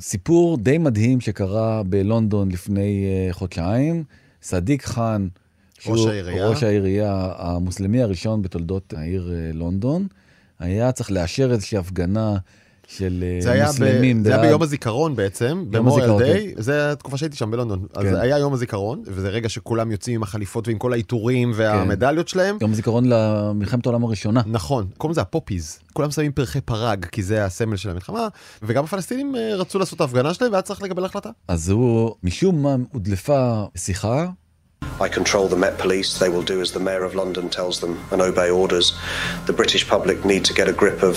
סיפור די מדהים שקרה בלונדון לפני uh, חודשיים. סדיק חאן, ראש שהוא העירייה. ראש העירייה המוסלמי הראשון בתולדות העיר uh, לונדון, היה צריך לאשר איזושהי הפגנה של זה היה, ב... מוסלמים זה היה ביום הזיכרון בעצם, במוריאל הזיכרון, דיי, זה התקופה שהייתי שם בלונדון. אז כן. היה יום הזיכרון, וזה רגע שכולם יוצאים עם החליפות ועם כל העיטורים והמדליות שלהם. יום זיכרון למלחמת העולם הראשונה. נכון, קוראים לזה הפופיז. כולם שמים פרחי פרג, כי זה הסמל של המלחמה, וגם הפלסטינים אה, רצו לעשות את ההפגנה שלהם, והיה צריך לקבל החלטה. אז הוא, משום מה, הודלפה שיחה I control the Met Police. They will do as the Mayor of London tells them and obey orders. The British public need to get a grip of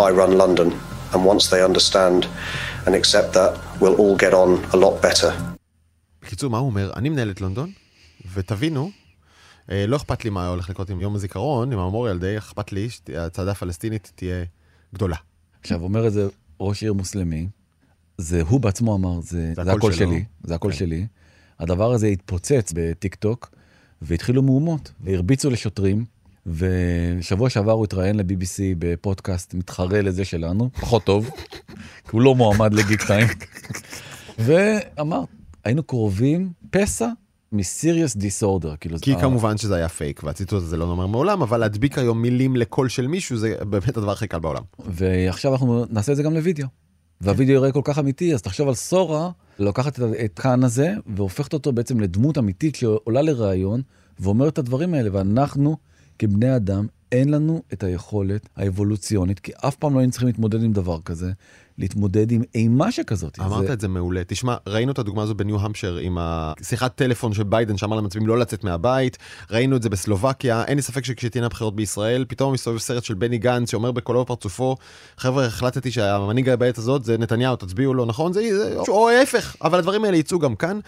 I run London. And once they understand and accept that, we'll all get on a lot better. בקיצור, מה הוא אומר? אני מנהל את לונדון, ותבינו, אה, לא אכפת לי מה הולך לקרות עם יום הזיכרון, עם הממוריאל דיי, אכפת לי שהצעדה הפלסטינית תהיה גדולה. עכשיו אומר את זה ראש עיר מוסלמי, זה הוא בעצמו אמר, זה, זה זה הקול שלו. שלי, זה הקול כן. שלי. הדבר הזה התפוצץ בטיק טוק, והתחילו מהומות, והרביצו לשוטרים, ושבוע שעבר הוא התראיין ל-BBC בפודקאסט מתחרה לזה שלנו, פחות טוב, כי הוא לא מועמד לגיק טיים, ואמר, היינו קרובים פסע מסיריוס דיסורדר, כאילו, כי אה, כמובן שזה היה פייק, והציטוט הזה לא נאמר מעולם, אבל להדביק היום מילים לקול של מישהו זה באמת הדבר הכי קל בעולם. ועכשיו אנחנו נעשה את זה גם לוידאו. והווידאו יראה כל כך אמיתי, אז תחשוב על סורה, לוקחת את, קאן הזה, והופכת אותו בעצם לדמות אמיתית שעולה לראיון, ואומרת את הדברים האלה, ואנחנו, כבני אדם, אין לנו את היכולת האבולוציונית, כי אף פעם לא היינו צריכים להתמודד עם דבר כזה, להתמודד עם אימה שכזאת. אמרת זה, את זה מעולה. תשמע, ראינו את הדוגמה הזו בניו המפשר עם השיחת טלפון של ביידן שאמר למצביעים לא לצאת מהבית, ראינו את זה בסלובקיה, אין לי ספק שכשתהיינה הבחירות בישראל, פתאום מסתובב סרט של בני גנץ שאומר בקולו בפרצופו, חבר'ה, החלטתי שהמנהיג בעת הזאת זה נתניהו, תצביעו לו, נכון? זה, זה או ההפך, אבל הדברים האלה יצאו גם כאן.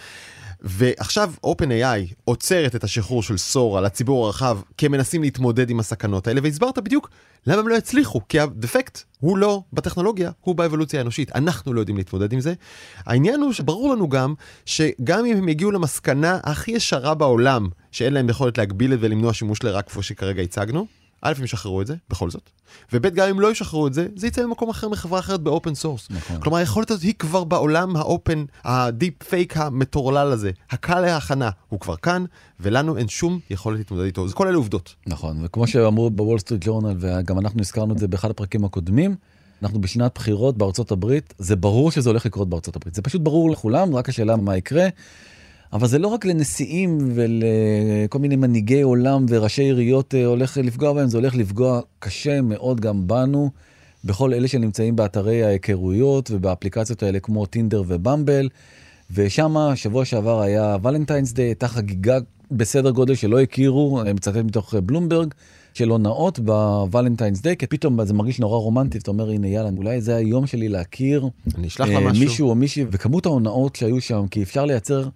ועכשיו OpenAI עוצרת את השחרור של סורה לציבור הרחב כי הם מנסים להתמודד עם הסכנות האלה והסברת בדיוק למה הם לא יצליחו כי הדפקט הוא לא בטכנולוגיה הוא באבולוציה האנושית אנחנו לא יודעים להתמודד עם זה. העניין הוא שברור לנו גם שגם אם הם יגיעו למסקנה הכי ישרה בעולם שאין להם יכולת להגביל ולמנוע שימוש לרע כפי שכרגע הצגנו. א', הם ישחררו את זה, בכל זאת, וב', גם אם לא ישחררו את זה, זה יצא ממקום אחר מחברה אחרת ב open source. נכון. כלומר, היכולת הזאת היא כבר בעולם ה open, ה deep fake המטורלל הזה, הקל להכנה, הוא כבר כאן, ולנו אין שום יכולת להתמודד איתו. זה כל אלה עובדות. נכון, וכמו שאמרו בוול סטריט ג'ורנל, וגם אנחנו הזכרנו את זה באחד הפרקים הקודמים, אנחנו בשנת בחירות בארצות הברית, זה ברור שזה הולך לקרות בארצות הברית. זה פשוט ברור לכולם, רק השאלה מה יקרה. אבל זה לא רק לנשיאים ולכל מיני מנהיגי עולם וראשי עיריות אה, הולך לפגוע בהם, זה הולך לפגוע קשה מאוד גם בנו, בכל אלה שנמצאים באתרי ההיכרויות ובאפליקציות האלה כמו טינדר ובמבל. ושם שבוע שעבר היה ולנטיינס דיי, הייתה חגיגה בסדר גודל שלא הכירו, אני מצטט מתוך אה, בלומברג, של הונאות בוולנטיינס דיי, כי פתאום זה מרגיש נורא רומנטי, אתה אומר, הנה יאללה, אולי זה היום שלי להכיר אני אשלח אה. מישהו או מישהי, וכמות ההונאות שהיו שם, כי אפשר לייצר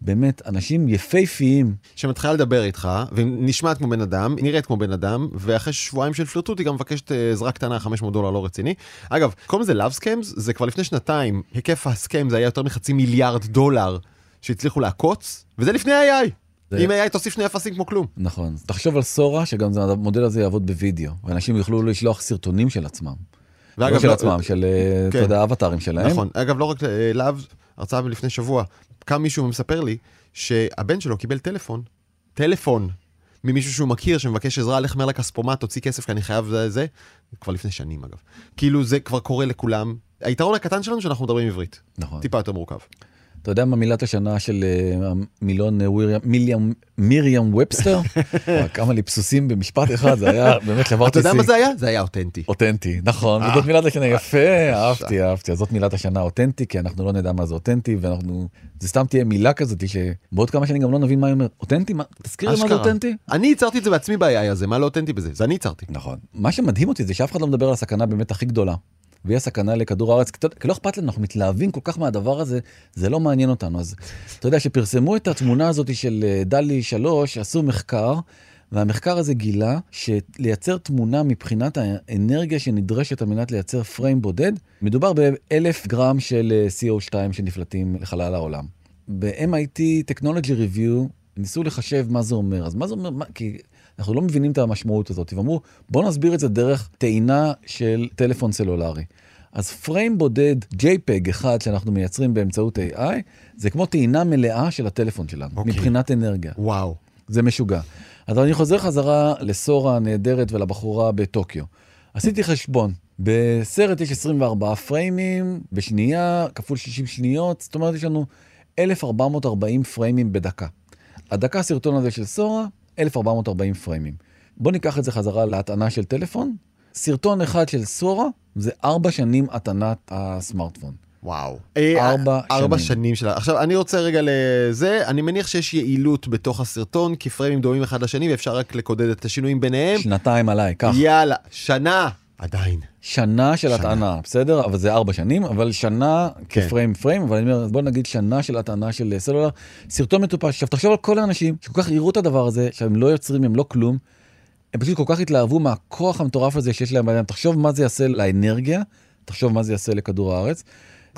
באמת אנשים יפהפיים. שמתחילה לדבר איתך, ונשמעת כמו בן אדם, נראית כמו בן אדם, ואחרי שבועיים של פלירטוט היא גם מבקשת אה, עזרה קטנה, 500 דולר לא רציני. אגב, קוראים לזה Love Scams, זה כבר לפני שנתיים, היקף הסכם זה היה יותר מחצי מיליארד דולר שהצליחו לעקוץ, וזה לפני AI. זה- אם AI תוסיף שני אפסים כמו כלום. נכון. תחשוב על סורה, שגם זה- המודל הזה יעבוד בווידאו, ואנשים יוכלו לשלוח סרטונים של עצמם. לא ואגב, של לא- עצמם, של, אה, כן. אתה יודע, אבטארים שלהם. נכון. אגב, לא רק אה, להב, הרצאה מלפני שבוע, קם מישהו ומספר לי שהבן שלו קיבל טלפון, טלפון, ממישהו שהוא מכיר שמבקש עזרה, לך מהר לכספומט, תוציא כסף כי אני חייב זה, זה, כבר לפני שנים אגב. כאילו זה כבר קורה לכולם. היתרון הקטן שלנו שאנחנו מדברים עברית, נכון. טיפה יותר מורכב. אתה יודע מה מילת השנה של אה, המילון אה, מיריאם ובסטר? כמה ליפסוסים במשפט אחד, זה היה באמת אתה שברתי יודע שיא. מה זה היה? זה היה אותנטי. אותנטי, נכון, אה. וזאת מילת השנה, יפה, אהבתי, אהבתי, זאת מילת השנה אותנטי, כי אנחנו לא נדע מה זה אותנטי, ואנחנו, זה סתם תהיה מילה כזאת שבעוד כמה שנים גם לא נבין מה היא אומרת, אותנטי? תזכיר לי מה זה. אותנטי? אני ייצרתי את זה בעצמי ב-AI הזה, מה לא אותנטי בזה? זה אני ייצרתי. נכון. מה שמדהים אותי זה שאף אחד לא מדבר על הסכנה באמת הכי גדולה. והיא הסכנה לכדור הארץ, כי לא אכפת לנו, אנחנו מתלהבים כל כך מהדבר הזה, זה לא מעניין אותנו. אז אתה יודע, שפרסמו את התמונה הזאת של אה, דלי 3, עשו מחקר, והמחקר הזה גילה שלייצר תמונה מבחינת האנרגיה שנדרשת על מנת לייצר פריים בודד, מדובר באלף גרם של אה, CO2 שנפלטים לחלל העולם. ב-MIT Technology Review ניסו לחשב מה זה אומר. אז מה זה אומר? מה, כי אנחנו לא מבינים את המשמעות הזאת. ואמרו, בואו נסביר את זה דרך טעינה של טלפון סלולרי. אז פריים בודד JPEG אחד שאנחנו מייצרים באמצעות AI, זה כמו טעינה מלאה של הטלפון שלנו, okay. אוקיי. מבחינת אנרגיה. וואו. זה משוגע. אז אני חוזר חזרה לסורה הנהדרת ולבחורה בטוקיו. עשיתי חשבון, בסרט יש 24 פריימים בשנייה, כפול 60 שניות, זאת אומרת יש לנו 1440 פריימים בדקה. הדקה סרטון הזה של סורה, 1440 פריימים. בואו ניקח את זה חזרה להטענה של טלפון. סרטון אחד של סורה זה ארבע שנים הטענת הסמארטפון. וואו. ארבע אה, ארבע שנים. שנים שלה. עכשיו, אני רוצה רגע לזה, אני מניח שיש יעילות בתוך הסרטון, כי פריימים דומים אחד לשני, ואפשר רק לקודד את השינויים ביניהם. שנתיים עליי, כך. יאללה, שנה. עדיין. שנה של. הטענה, בסדר? אבל זה ארבע שנים, אבל שנה כן. כפריים פריים, אבל אני אומר, בוא נגיד שנה של הטענה של סלולר. סרטון מטופש. עכשיו תחשוב על כל האנשים שכל כך יראו את הדבר הזה, שהם לא יוצרים, הם לא כלום. הם פשוט כל כך התלהבו מהכוח המטורף הזה שיש להם בידיים. תחשוב מה זה יעשה לאנרגיה, תחשוב מה זה יעשה לכדור הארץ.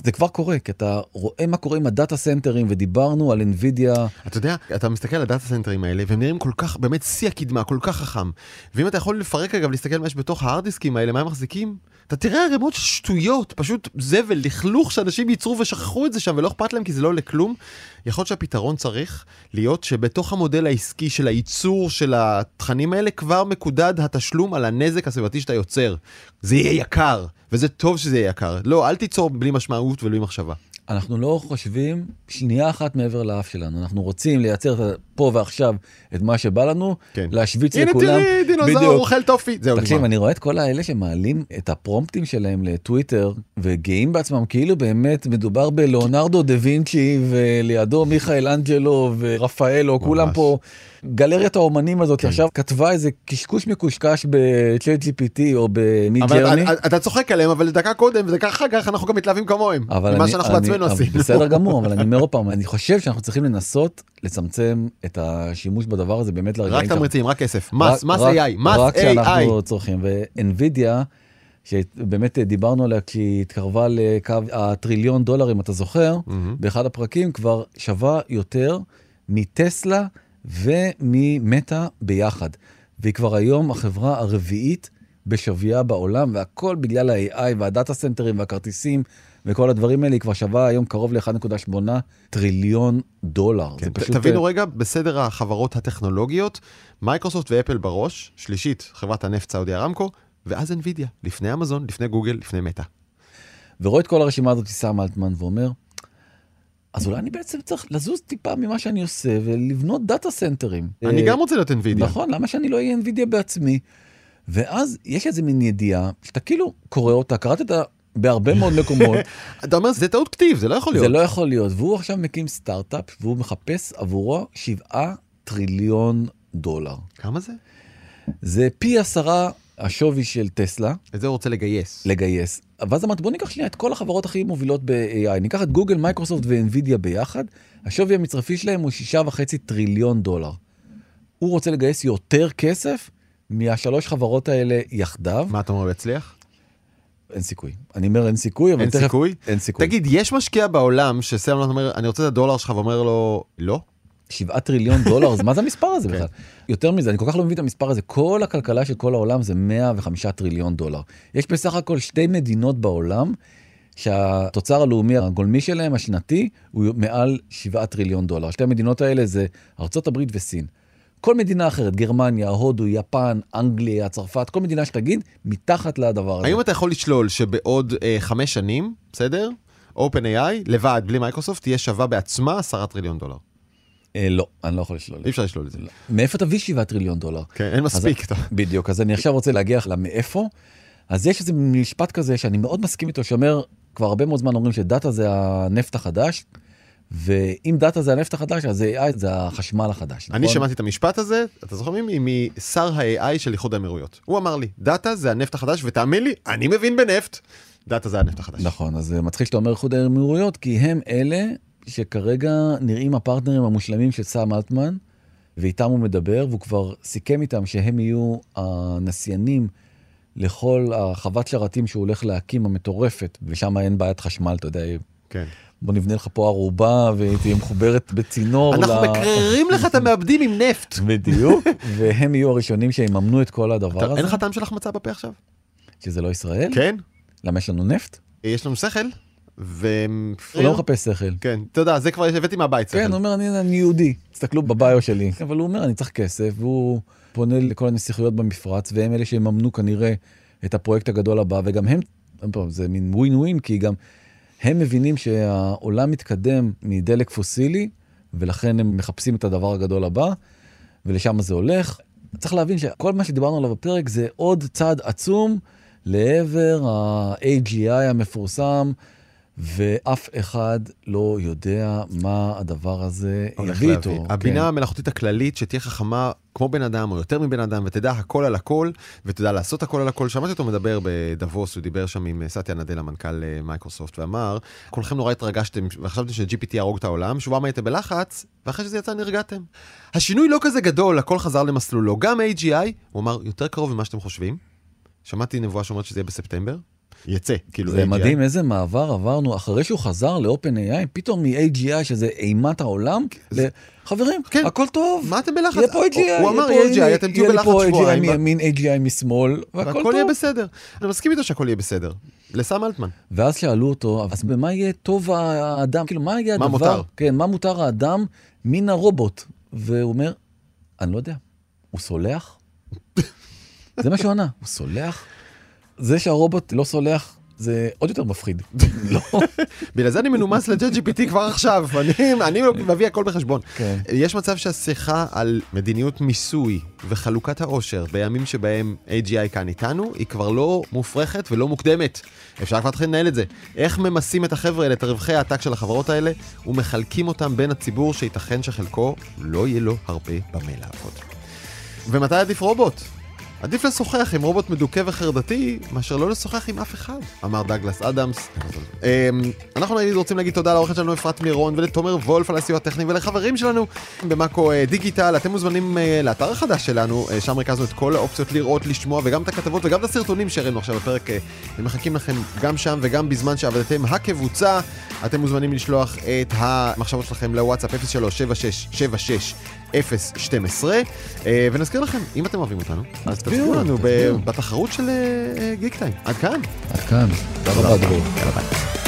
זה כבר קורה, כי אתה רואה מה קורה עם הדאטה סנטרים, ודיברנו על NVIDIA, אתה יודע, אתה מסתכל על הדאטה סנטרים האלה, והם נראים כל כך, באמת שיא הקדמה, כל כך חכם. ואם אתה יכול לפרק אגב, להסתכל מה יש בתוך ההארד דיסקים האלה, מה הם מחזיקים, אתה תראה ערימות שטויות, פשוט זבל, לכלוך שאנשים ייצרו ושכחו את זה שם ולא אכפת להם כי זה לא עולה כלום. יכול להיות שהפתרון צריך להיות שבתוך המודל העסקי של הייצור של התכנים האלה כבר מקודד התשלום על הנזק הסביבתי שאתה יוצר. זה יהיה יקר, וזה טוב שזה יהיה יקר. לא, אל תיצור בלי משמעות ובלי מחשבה. אנחנו לא חושבים שנייה אחת מעבר לאף שלנו. אנחנו רוצים לייצר פה ועכשיו את מה שבא לנו, כן. להשוויץ הנה לכולם. תראי, דינוזאור בדיוק. אוכל טופי. זהו, תקשיב, נגמר. אני רואה את כל האלה שמעלים את הפרומפטים שלהם לטוויטר, וגאים בעצמם כאילו באמת מדובר בלאונרדו דה וינצ'י, ולידו מיכאל אנג'לו ורפאלו, כולם פה, גלריית האומנים הזאת כן. עכשיו כתבה איזה קשקוש מקושקש ב-chat GPT או במיד ג'רני. אתה- צוחק עליהם, אבל דקה קודם, ודקה אחר כך אנחנו גם מתלהבים כמוהם. אבל אני- שאנחנו אני- בעצמנו עשינו. בסדר גמור, אבל אני אומר עוד פעם, אני חושב שאנחנו צריכים לנסות לצמצם את השימוש בדבר הזה באמת לרגעים רק תמריצים, רק כסף. מס, רק- מס רק- AI, מס רק AI. שאנחנו צורכים, ו-NVIDIA, שבאמת דיברנו עליה כשהיא התקרבה לקו הטריליון דולר, אם אתה זוכר, מהמם. באחד הפרקים כבר שווה יותר מטסלה וממטא ביחד. והיא כבר היום החברה הרביעית בשוויה בעולם, והכל בגלל ה-AI והדאטה סנטרים והכרטיסים וכל הדברים האלה, היא כבר שווה היום קרוב ל-1.8 טריליון דולר. כן, פשוט... תבינו רגע, בסדר החברות הטכנולוגיות, מייקרוסופט ואפל בראש, שלישית, חברת הנפט סעודי ארמקו, ואז NVIDIA, לפני אמזון, לפני גוגל, לפני מטא. ורואה את כל הרשימה הזאת שם אלטמן ואומר, אז אולי אני בעצם צריך לזוז טיפה ממה שאני עושה ולבנות דאטה סנטרים. אני אה, גם רוצה להיות NVIDIA. נכון, למה שאני לא אהיה NVIDIA בעצמי? ואז יש איזה מין ידיעה שאתה כאילו קורא אותה, קראת אותה בהרבה מאוד מקומות, אתה אומר, זה טעות כתיב, זה לא יכול להיות. זה לא יכול להיות. והוא עכשיו מקים סטארט-אפ והוא מחפש עבורו 7 טריליון דולר. כמה זה? זה פי עשרה השווי של טסלה. את זה הוא רוצה לגייס. לגייס. ואז אמרתי בוא ניקח שנייה את כל החברות הכי מובילות ב-AI, ניקח את גוגל, מייקרוסופט ו NVIDIA ביחד, השווי המצרפי שלהם הוא שישה וחצי טריליון דולר. הוא רוצה לגייס יותר כסף מהשלוש חברות האלה יחדיו, מה אתה אומר, הוא יצליח? אין סיכוי. אני אומר אין סיכוי, אבל אין תכף... סיכוי? אין סיכוי. תגיד, יש משקיע בעולם שסלמן אומר, אני רוצה את הדולר שלך, ואומר לו, לא? שבעה טריליון דולר, אז מה זה המספר הזה כן. בכלל? יותר מזה, אני כל כך לא מבין את המספר הזה, כל הכלכלה של כל העולם זה 105 טריליון דולר. יש בסך הכל שתי מדינות בעולם שהתוצר הלאומי הגולמי שלהם השנתי הוא מעל 7 טריליון דולר. שתי המדינות האלה זה ארה"ב וסין. כל מדינה אחרת, גרמניה, הודו, יפן, אנגליה, צרפת, כל מדינה שתגיד, מתחת לדבר הזה. האם אתה יכול לשלול שבעוד אה, חמש שנים, בסדר? OpenAI, לבד, בלי מייקרוסופט, תהיה שווה בעצמה 10 טריליון דולר. אה, לא, אני לא יכול לשלול. אי אפשר לשלול את זה. מאיפה תביא 7 טריליון דולר? כן, אין מספיק. אתה- בדיוק, אז אני עכשיו רוצה להגיע למאיפה. אז יש איזה משפט כזה שאני מאוד מסכים איתו, שאומר, כבר הרבה מאוד זמן אומרים שדאטה זה הנפט החדש, ואם דאטה זה הנפט החדש, אז AI זה החשמל החדש. אני נכון? שמעתי את המשפט הזה, אתה זוכר מי? משר ה-AI של איחוד האמירויות. הוא אמר לי, דאטה זה הנפט החדש, ותאמין לי, אני מבין בנפט. דאטה זה הנפט החדש. נכון, אז זה מצחיק שאתה אומר איחוד האמירויות, כי הם אלה שכרגע נראים הפרטנרים המושלמים של סאם אלטמן, ואיתם הוא מדבר, והוא כבר סיכם איתם שהם יהיו הנסיינים לכל החוות שרתים שהוא הולך להקים המטורפת, ושם אין בעיית חשמל, אתה יודע, כן. בוא נבנה לך פה ערובה ותהיה מחוברת בצינור. אנחנו ל- מקררים לך את המעבדים עם נפט. בדיוק, והם יהיו הראשונים שיממנו את כל הדבר אתה- אין הזה, לך טעם של החמצה בפה עכשיו? שזה לא ישראל. כן. למה יש לנו נפט? יש לנו שכל, ו... הוא לא מחפש שכל. כן, אתה יודע, זה כבר הבאתי מהבית כן, שכל. הוא אומר, אני, אני יהודי, תסתכלו בביו שלי. אבל הוא אומר, אני צריך כסף, והוא פונה לכל הנסיכויות במפרץ, והם אלה שיממנו כנראה את הפרויקט הגדול הבא, וגם הם, זה מין ווין ווין, כי גם הם מבינים שהעולם מתקדם מדלק פוסילי, ולכן הם מחפשים את הדבר הגדול הבא, ולשם זה הולך. צריך להבין שכל מה שדיברנו עליו בפרק זה עוד צעד עצום לעבר ה-AGI המפורסם, ואף אחד לא יודע מה הדבר הזה יביא. איתו. הבינה כן. המלאכותית הכללית שתהיה חכמה כמו בן אדם או יותר מבן אדם ותדע הכל על הכל ותדע לעשות הכל על הכל. שמעתי אותו מדבר בדבוס, הוא דיבר שם עם אה, סטיה נדלה, מנכ"ל אה, מייקרוסופט, ואמר, כולכם נורא התרגשתם וחשבתם ש-GPT יהרוג את העולם, שבועיים הייתם בלחץ, ואחרי שזה יצא נרגעתם. השינוי לא כזה גדול, הכל חזר למסלולו. גם AGI, הוא אמר, יותר קרוב ממה שאתם חושבים. שמעתי נבואה שאומרת שזה יהיה בספטמבר. יצא, כאילו זה AGI. מדהים איזה מעבר עברנו אחרי שהוא חזר ל-open AI, פתאום מ-AGI שזה אימת העולם, ל- חברים, כן. הכל טוב. מה אתם בלחץ? יהיה פה AGI, הוא- אמר יהיה פה- AGI, אתם תהיו יהיה לי בלחץ פה שבועיים. AGI מימין, AGI משמאל, והכל והכל יהיה טוב. בסדר. אני מסכים איתו שהכל יהיה בסדר. לסם אלטמן. ואז שאלו אותו, אז במה יהיה טוב האדם? כאילו, מה יהיה מה הדבר? מותר? כן, מה מותר האדם מן הרובוט? והוא אומר, אני לא יודע, הוא סולח? זה מה שהוא ענה, הוא סולח? זה שהרובוט לא סולח, זה עוד יותר מפחיד. לא? בגלל זה אני מנומס לג'ט GPT כבר עכשיו, אני, אני מביא הכל בחשבון. כן. יש מצב שהשיחה על מדיניות מיסוי וחלוקת העושר בימים שבהם AGI כאן איתנו, היא כבר לא מופרכת ולא מוקדמת. אפשר כבר להתחיל לנהל את זה. איך ממסים את החבר'ה האלה, את רווחי העתק של החברות האלה, ומחלקים אותם בין הציבור שייתכן שחלקו לא יהיה לו הרבה במה לעבוד. ומתי עדיף רובוט? עדיף לשוחח עם רובוט מדוכא וחרדתי, מאשר לא לשוחח עם אף אחד, אמר דאגלס אדמס. אמ, אנחנו נגיד רוצים להגיד תודה לעורכת שלנו אפרת מירון ולתומר וולף על הסיוע הטכני ולחברים שלנו במאקו אה, דיגיטל. אתם מוזמנים אה, לאתר החדש שלנו, אה, שם ריכזנו את כל האופציות לראות, לשמוע וגם את הכתבות וגם את הסרטונים שהראינו עכשיו בפרק. הם מחכים לכם גם שם וגם בזמן שעבדתם הקבוצה. אתם מוזמנים לשלוח את המחשבות שלכם לוואטסאפ 037676 012 אה, ונזכיר לכם, אם אתם אוהבים אותנו, אז תצביעו, לנו. בתחרות של אה, אה, גיק טיים. עד כאן. עד כאן. תודה רבה, דרור. יאללה ביי.